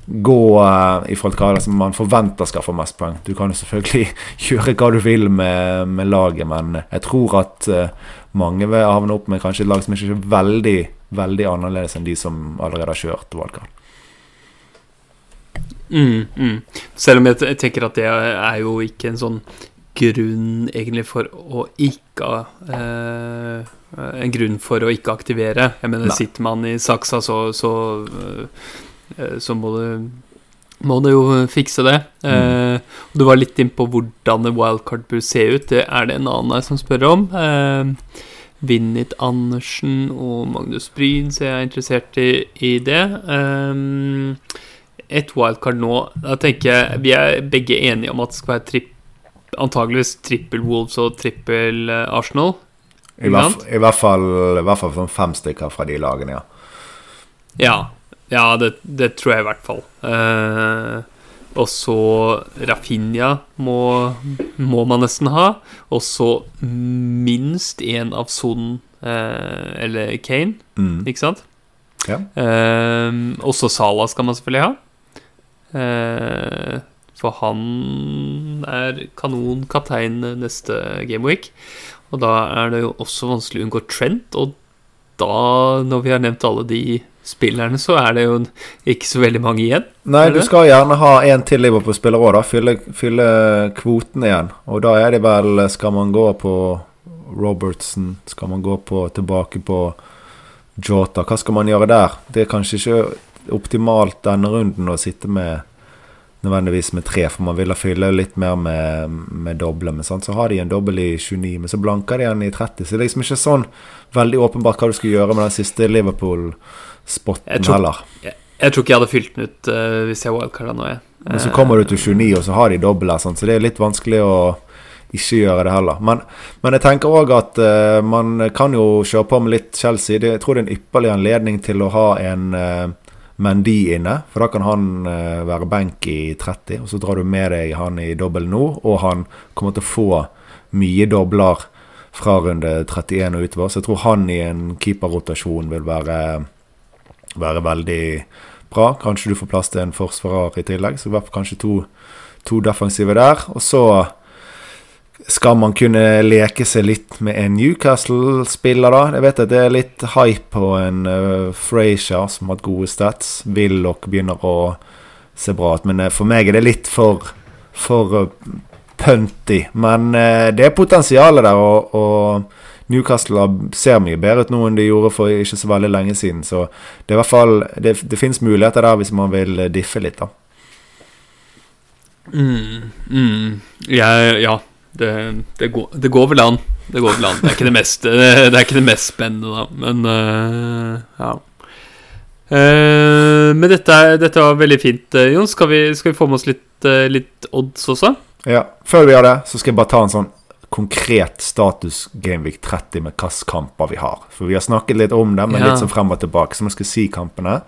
Speaker 2: gå uh, i forhold til hva som man forventer skal få mest poeng. Du kan jo selvfølgelig *laughs* gjøre hva du vil med, med laget, men jeg tror at uh, mange vil havne opp med kanskje et lag som ikke er veldig, veldig annerledes enn de som allerede har kjørt valgkamp.
Speaker 1: Mm, mm. Selv om jeg, jeg tenker at det er jo ikke en sånn grunn egentlig for å ikke eh, En grunn for å ikke aktivere. Jeg mener,
Speaker 2: Nei.
Speaker 1: sitter man i saksa, så så, eh, så må du må du jo fikse det. Eh, og du var litt inn på hvordan en wildcard bør se ut. Det er det en annen her som spør om. Eh, Vinnit Andersen og Magnus Bryn, så jeg er interessert i, i det. Um, et wildcard nå Da tenker jeg Vi er begge enige om at det skal være tripp, antageligvis trippel Wolves og trippel eh, Arsenal.
Speaker 2: I, hvert. I hvert fall, i hvert fall sånn fem stykker fra de lagene, ja.
Speaker 1: Ja, ja det, det tror jeg i hvert fall. Eh, og så Rafinha må, må man nesten ha. Og så minst én av Son eh, eller Kane,
Speaker 2: Mm.
Speaker 1: ikke sant?
Speaker 2: Ja.
Speaker 1: Eh, også Salah skal man selvfølgelig ha. Eh, for han er kanonkaptein neste gameweek. Og da er det jo også vanskelig å unngå Trent. Og da, når vi har nevnt alle de spillerne, så er det jo ikke så veldig mange igjen.
Speaker 2: Nei, du skal gjerne ha en til Liverpool-spiller òg, da. Fylle, fylle kvoten igjen. Og da er det vel Skal man gå på Robertson? Skal man gå på tilbake på Jota? Hva skal man gjøre der? Det er kanskje ikke optimalt denne runden å sitte med nødvendigvis med tre, for man ville fylle litt mer med, med doble. Men sant? så har de en dobbel i 29, men så blanker de igjen i 30. Så det er liksom ikke sånn veldig åpenbart hva du skulle gjøre med den siste Liverpool-spotten heller.
Speaker 1: Jeg, jeg tror ikke jeg hadde fylt den ut uh, hvis jeg wildcarda nå, jeg.
Speaker 2: Men så kommer du til 29, og så har de dobbel her, sånn, så det er litt vanskelig å ikke gjøre det heller. Men, men jeg tenker òg at uh, man kan jo kjøre på med litt Chelsea. Det, jeg tror det er en ypperlig anledning til å ha en uh, Mendy inne, for da kan han eh, være benk i 30, og så drar du med deg han i dobbel nå, og han kommer til å få mye dobler fra runde 31 og utover, så jeg tror han i en keeperrotasjon vil være, være veldig bra. Kanskje du får plass til en forsvarer i tillegg, så i hvert fall kanskje to, to defensive der. Og så skal man kunne leke seg litt med en Newcastle-spiller, da. Jeg vet at det er litt hype på en uh, Frazier som har hatt gode stats. Willoch begynner å se bra ut, men uh, for meg er det litt for, for uh, punty. Men uh, det er potensialet der, og, og Newcastle ser mye bedre ut nå enn de gjorde for ikke så veldig lenge siden. Så det er i hvert fall Det, det fins muligheter der hvis man vil diffe litt, da.
Speaker 1: Mm, mm. Jeg, ja, det, det, går, det går vel an. Det går vel an. Det er ikke det mest, det ikke det mest spennende, da. Men uh, ja. Uh, men dette, dette var veldig fint, eh, Jon. Skal vi, skal vi få med oss litt, litt odds også?
Speaker 2: Ja, Før vi gjør det, så skal jeg bare ta en sånn konkret status Gameweek 30 med hvilke kamper vi har. For vi har snakket litt om det, men
Speaker 1: Ja.
Speaker 2: litt sånn frem og tilbake. Så vi skal si kampene.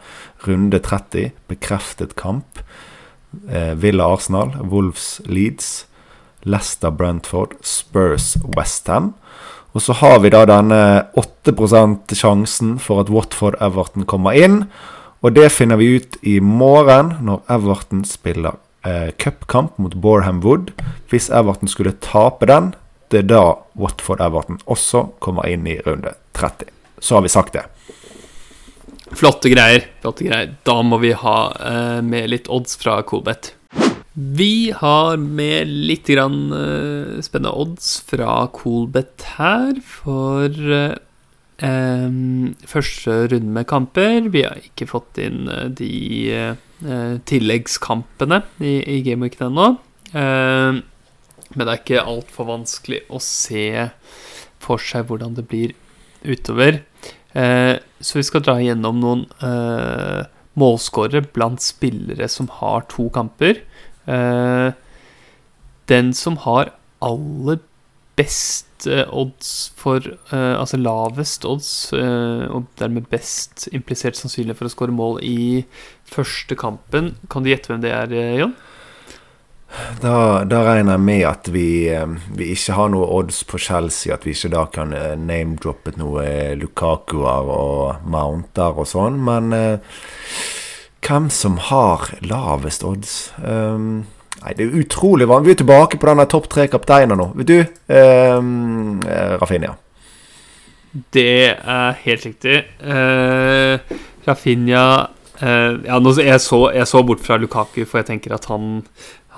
Speaker 2: Runde 30, bekreftet kamp. Eh, Villa Arsenal, Wolves Leeds, Leicester Brentford, Spurs Westham. Og så har vi da denne 8 %-sjansen for at Watford Everton kommer inn. Og det finner vi ut i morgen, når Everton spiller eh, cupkamp mot Borham Wood. Hvis Everton skulle tape den, det er da Watford Everton også kommer inn i runde 30. Så har vi sagt det.
Speaker 1: Flotte greier. flotte greier Da må vi ha eh, med litt odds fra Coolbet. Vi har med litt grann, eh, spennende odds fra Coolbet her for eh, første runde med kamper. Vi har ikke fått inn eh, de eh, tilleggskampene i, i Gameweek ennå. Eh, men det er ikke altfor vanskelig å se for seg hvordan det blir utover. Eh, så vi skal dra igjennom noen eh, målskårere blant spillere som har to kamper. Eh, den som har aller best eh, odds for uh, Altså lavest odds, uh, og dermed best implisert sannsynlig for å skåre mål i første kampen. Kan du gjette hvem det er, Jon?
Speaker 2: Da, da regner jeg med at vi, vi ikke har noe odds på Chelsea. At vi ikke da kan name-droppe noe Lukakuer og Mounter og sånn. Men eh, hvem som har lavest odds. Um, nei, det er utrolig vanlig. Vi er tilbake på denne topp tre kapteiner nå. Vet du, um, Rafinha.
Speaker 1: Det er helt riktig. Uh, Rafinha uh, Ja, nå, jeg, så, jeg så bort fra Lukaku, for jeg tenker at han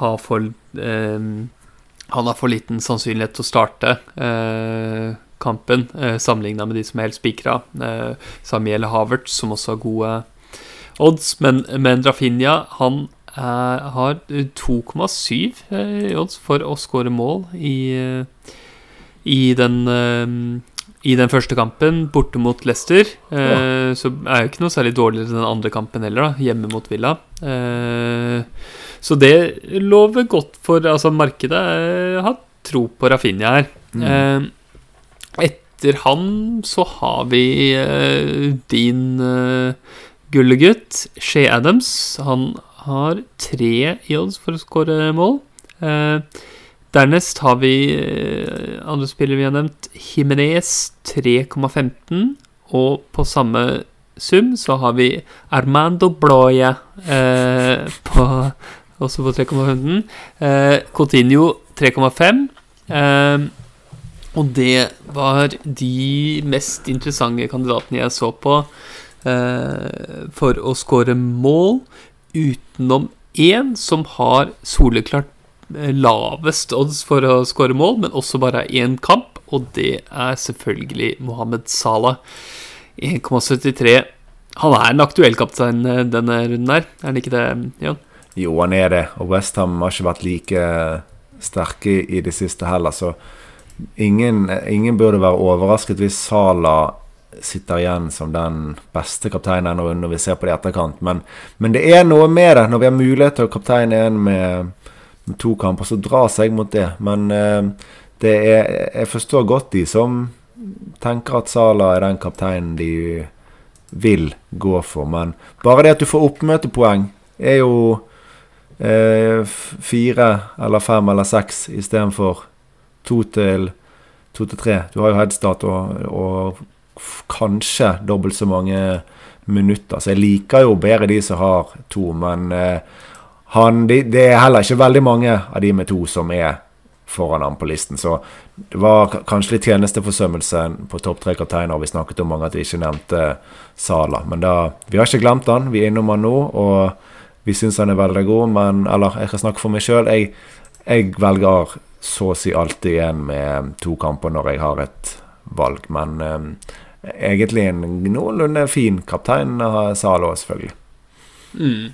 Speaker 1: har for uh, Han har for liten sannsynlighet til å starte kampen, uh, sammenligna med de som er helt spikra. Samuel Havert, som også har gode odds, men, men Rafinha han har 2,7 i odds for å skåre mål i, i den i den første kampen, borte mot Leicester, eh, så er jo ikke noe særlig dårligere den andre kampen heller, da, hjemme mot Villa. Eh, så det lover godt for Altså, markedet eh, har tro på Rafinha her. Mm. Eh, etter han så har vi eh, din gullegutt, Shay Adams. Han har tre i odds for å skåre mål. Eh, Dernest har vi eh, andre spillere vi har nevnt. Himinez 3,15. Og på samme sum så har vi Armando Bloye eh, på, også på 3,15. Eh, Coutinho 3,5. Eh, og det var de mest interessante kandidatene jeg så på for å skåre mål, utenom én som har soleklart Eh, lavest odds for å skåre mål, men også bare én kamp, og det er selvfølgelig Mohammed Salah. 1,73. Han er en aktuell kaptein eh, denne runden her, er han ikke det, Jan?
Speaker 2: Jo, han er det, og Westham har ikke vært like sterke i det siste heller, så ingen, ingen burde være overrasket hvis Salah sitter igjen som den beste kapteinen når vi ser på det i etterkant. Men, men, det er noe med det, når vi har mulighet til å kapteine en med med to kamper, så drar seg mot det. Men eh, det er, jeg forstår godt de som tenker at Sala er den kapteinen de vil gå for. Men bare det at du får oppmøtepoeng, er jo eh, fire eller fem eller seks istedenfor to til to til tre. Du har jo headstart og, og kanskje dobbelt så mange minutter. Så jeg liker jo bedre de som har to, men eh, han, det, det er heller ikke veldig mange av de med to som er foran ham på listen. Så det var kanskje litt tjenesteforsømmelse på topp tre kapteiner. Vi snakket om mange at vi ikke nevnte Sala. Men da, vi har ikke glemt han. Vi er innom han nå, og vi syns han er veldig god. Men eller, jeg kan snakke for meg sjøl. Jeg, jeg, velger så å si alltid en med to kamper når jeg har et valg. Men eh, egentlig en noenlunde fin kaptein, Sala selvfølgelig.
Speaker 1: Mm.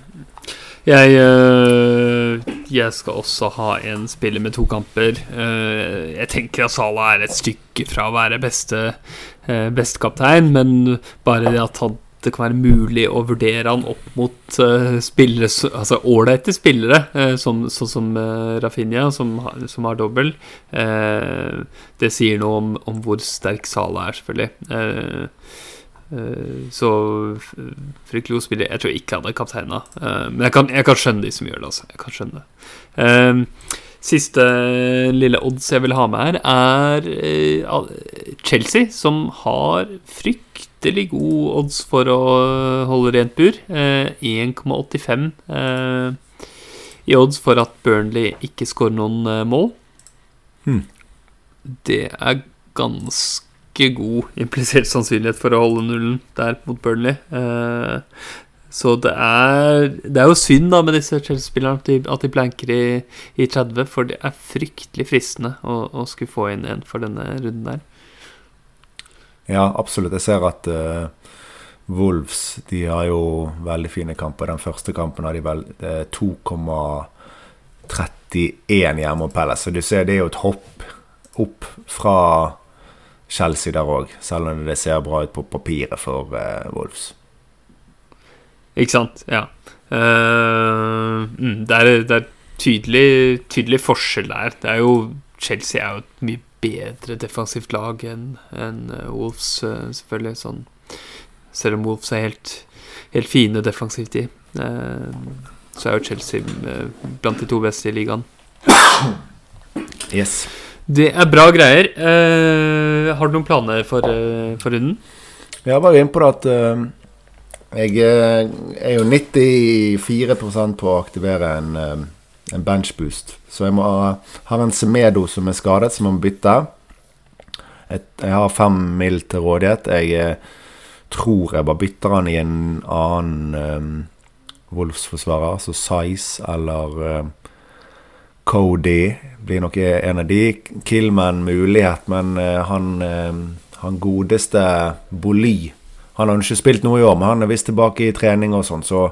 Speaker 1: Jeg, øh, jeg, skal også ha en spiller med to kamper. Uh, jeg tenker at Salah er et stykke fra å være beste, uh, beste kaptein, men bare det at han, det kan være mulig å vurdere han opp mot uh, spillere Altså ålreite spillere, sånn som, uh, Rafinha, som, som har dobbel. det sier noe om, om, hvor sterk Sala er, selvfølgelig. Så fryktelig god spiller. Jeg tror ikke han er kapteina. Men jeg kan, jeg kan, skjønne de som gjør det. Altså. Jeg kan skjønne det. Siste lille odds jeg vil ha med her, er Chelsea, som har fryktelig god odds for å holde rent bur. 1,85 i odds for at Burnley ikke skårer noen mål. Hmm. Det er ganske god implisert sannsynlighet for å holde nullen der mot Burnley. Eh, så det er, det er jo synd da med disse Chelsea-spillerne at, at de blanker i, i, 30, for det er fryktelig fristende å, å skulle få inn en for denne runden der.
Speaker 2: Ja, absolutt. Jeg ser at uh, Wolves de har jo veldig fine kamper. Den første kampen har de vel 2,31 hjemme mot Palace. Så du ser det er jo et hopp opp fra Chelsea der òg, selv om det ser bra ut på papiret for uh, Wolves.
Speaker 1: Ikke sant. Ja. Uh, det, er, det, er, tydelig, tydelig forskjell der. Det er jo Chelsea er jo et mye bedre defensivt lag enn en eh, Wolves, uh, selvfølgelig. Sånn. Selv om Wolves er helt, helt fine defensivt i, så er jo Chelsea blant de to beste i ligaen.
Speaker 2: Yes.
Speaker 1: Det er bra greier. Eh, har du noen planer for, for runden?
Speaker 2: Jeg var inne på at Jeg eh, er jo 94% på å aktivere en, eh, en benchboost. Så jeg må ha, har en Semedo som er skadet, som jeg må bytte. Et, jeg har fem mil til rådighet. Jeg eh, tror jeg bare bytter han i en annen um, Wolfs-forsvarer, altså Size eller eh, Cody. Blir nok en av de. Killman mulighet, men eh, han, eh, han godeste Boli Han har ikke spilt noe i år, men han er visst tilbake i trening og sånn, så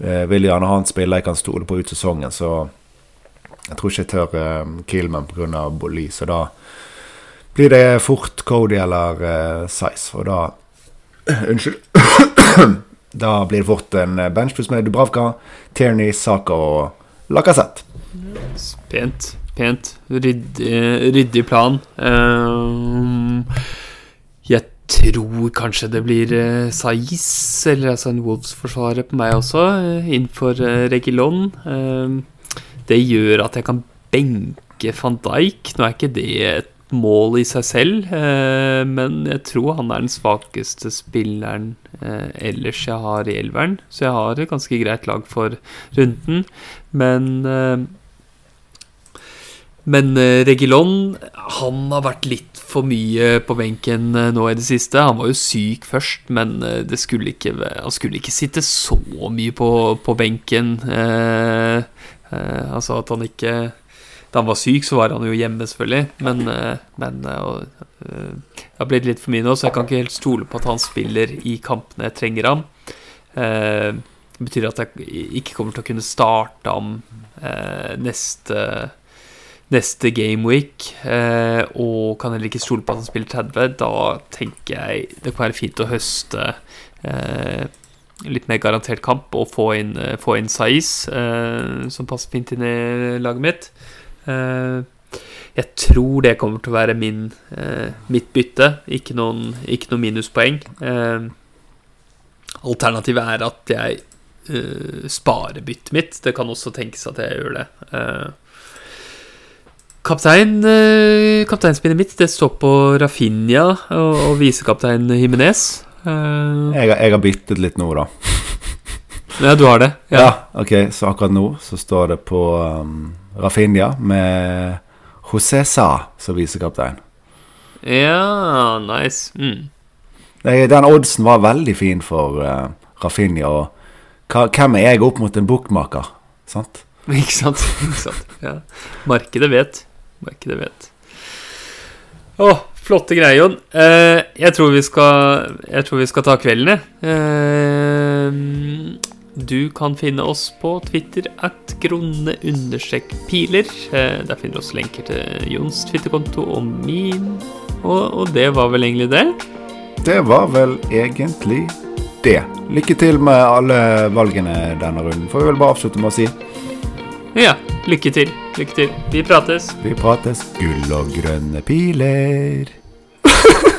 Speaker 2: eh, vil gjerne ha en spiller jeg kan stole på ut sesongen, så jeg tror ikke jeg tør eh, Killman pga. Boli, så da blir det fort Cody eller uh, Size, og da *coughs* Unnskyld. *coughs* da blir det fort en bench pluss med Dubravka, Tierney, Saka og Lacassette.
Speaker 1: Pent. Pent. Ryddig, ryddig plan. Ehm, jeg tror kanskje det blir uh, Saiz, eller altså en Wolves-forsvarer på meg også, uh, innenfor uh, Regilon. Ehm, det gjør at jeg kan benke van Dijk. Nå er ikke det et mål i seg selv, eh, men jeg tror han er den svakeste spilleren eh, ellers jeg har i elveren. Så jeg har et ganske greit lag for runden. Men eh, Men eh, Regilon, han har vært litt for mye på benken eh, nå i det siste. Han var jo syk først, men eh, skulle ikke, han skulle ikke sitte så mye på, på benken. Eh, eh, altså at han ikke da han var syk, så var han jo hjemme, selvfølgelig. Men, eh, men eh, og, det har blitt litt for mye nå, så jeg kan ikke helt stole på at han spiller i kampene jeg trenger ham. Det betyr at jeg ikke kommer til å kunne starte ham neste eh, neste, game gameweek. Eh, og kan heller ikke stole på at han spiller 30. Da tenker jeg det kan være fint å høste eh, litt mer garantert kamp og få inn, eh, få inn Saiz, eh, som passer fint inn i laget mitt. Eh, jeg tror det kommer til å være min, eh, mitt bytte, ikke noen, ikke noen minuspoeng. Alternativet er at jeg sparer byttet mitt. Det kan også tenkes at jeg gjør det. Eh, kaptein, uh, kapteinspinnet mitt det står på Rafinha og, og visekaptein Jimenez. Uh,
Speaker 2: Jeg, har- jeg har byttet litt nå, da. *laughs*
Speaker 1: ja, du har det?
Speaker 2: Ja. ok, så akkurat nå så står det på um, Rafinha med José Sa som visekaptein.
Speaker 1: Ja, nice. Mm.
Speaker 2: Den oddsen var veldig fin for uh, Rafinha. Og hvem er jeg opp mot en bookmaker? Sant? *laughs*
Speaker 1: Ikke sant? Ikke sant? Ja. Markedet vet. Markedet vet. Å, flotte greier, Jon. Eh, jeg, tror vi skal, jeg tror vi skal ta kvelden, jeg. Eh, du kan finne oss på Twitter at gronne-piler. Eh, der finner du også lenker til Jons Twitter-konto og min. Og, og det var vel egentlig det.
Speaker 2: Det var vel egentlig det. Lykke til med alle valgene denne runden. Får vi vel bare avslutte med å si
Speaker 1: Ja, lykke til. Lykke til. Vi prates.
Speaker 2: vi prates gull og grønne piler. *laughs*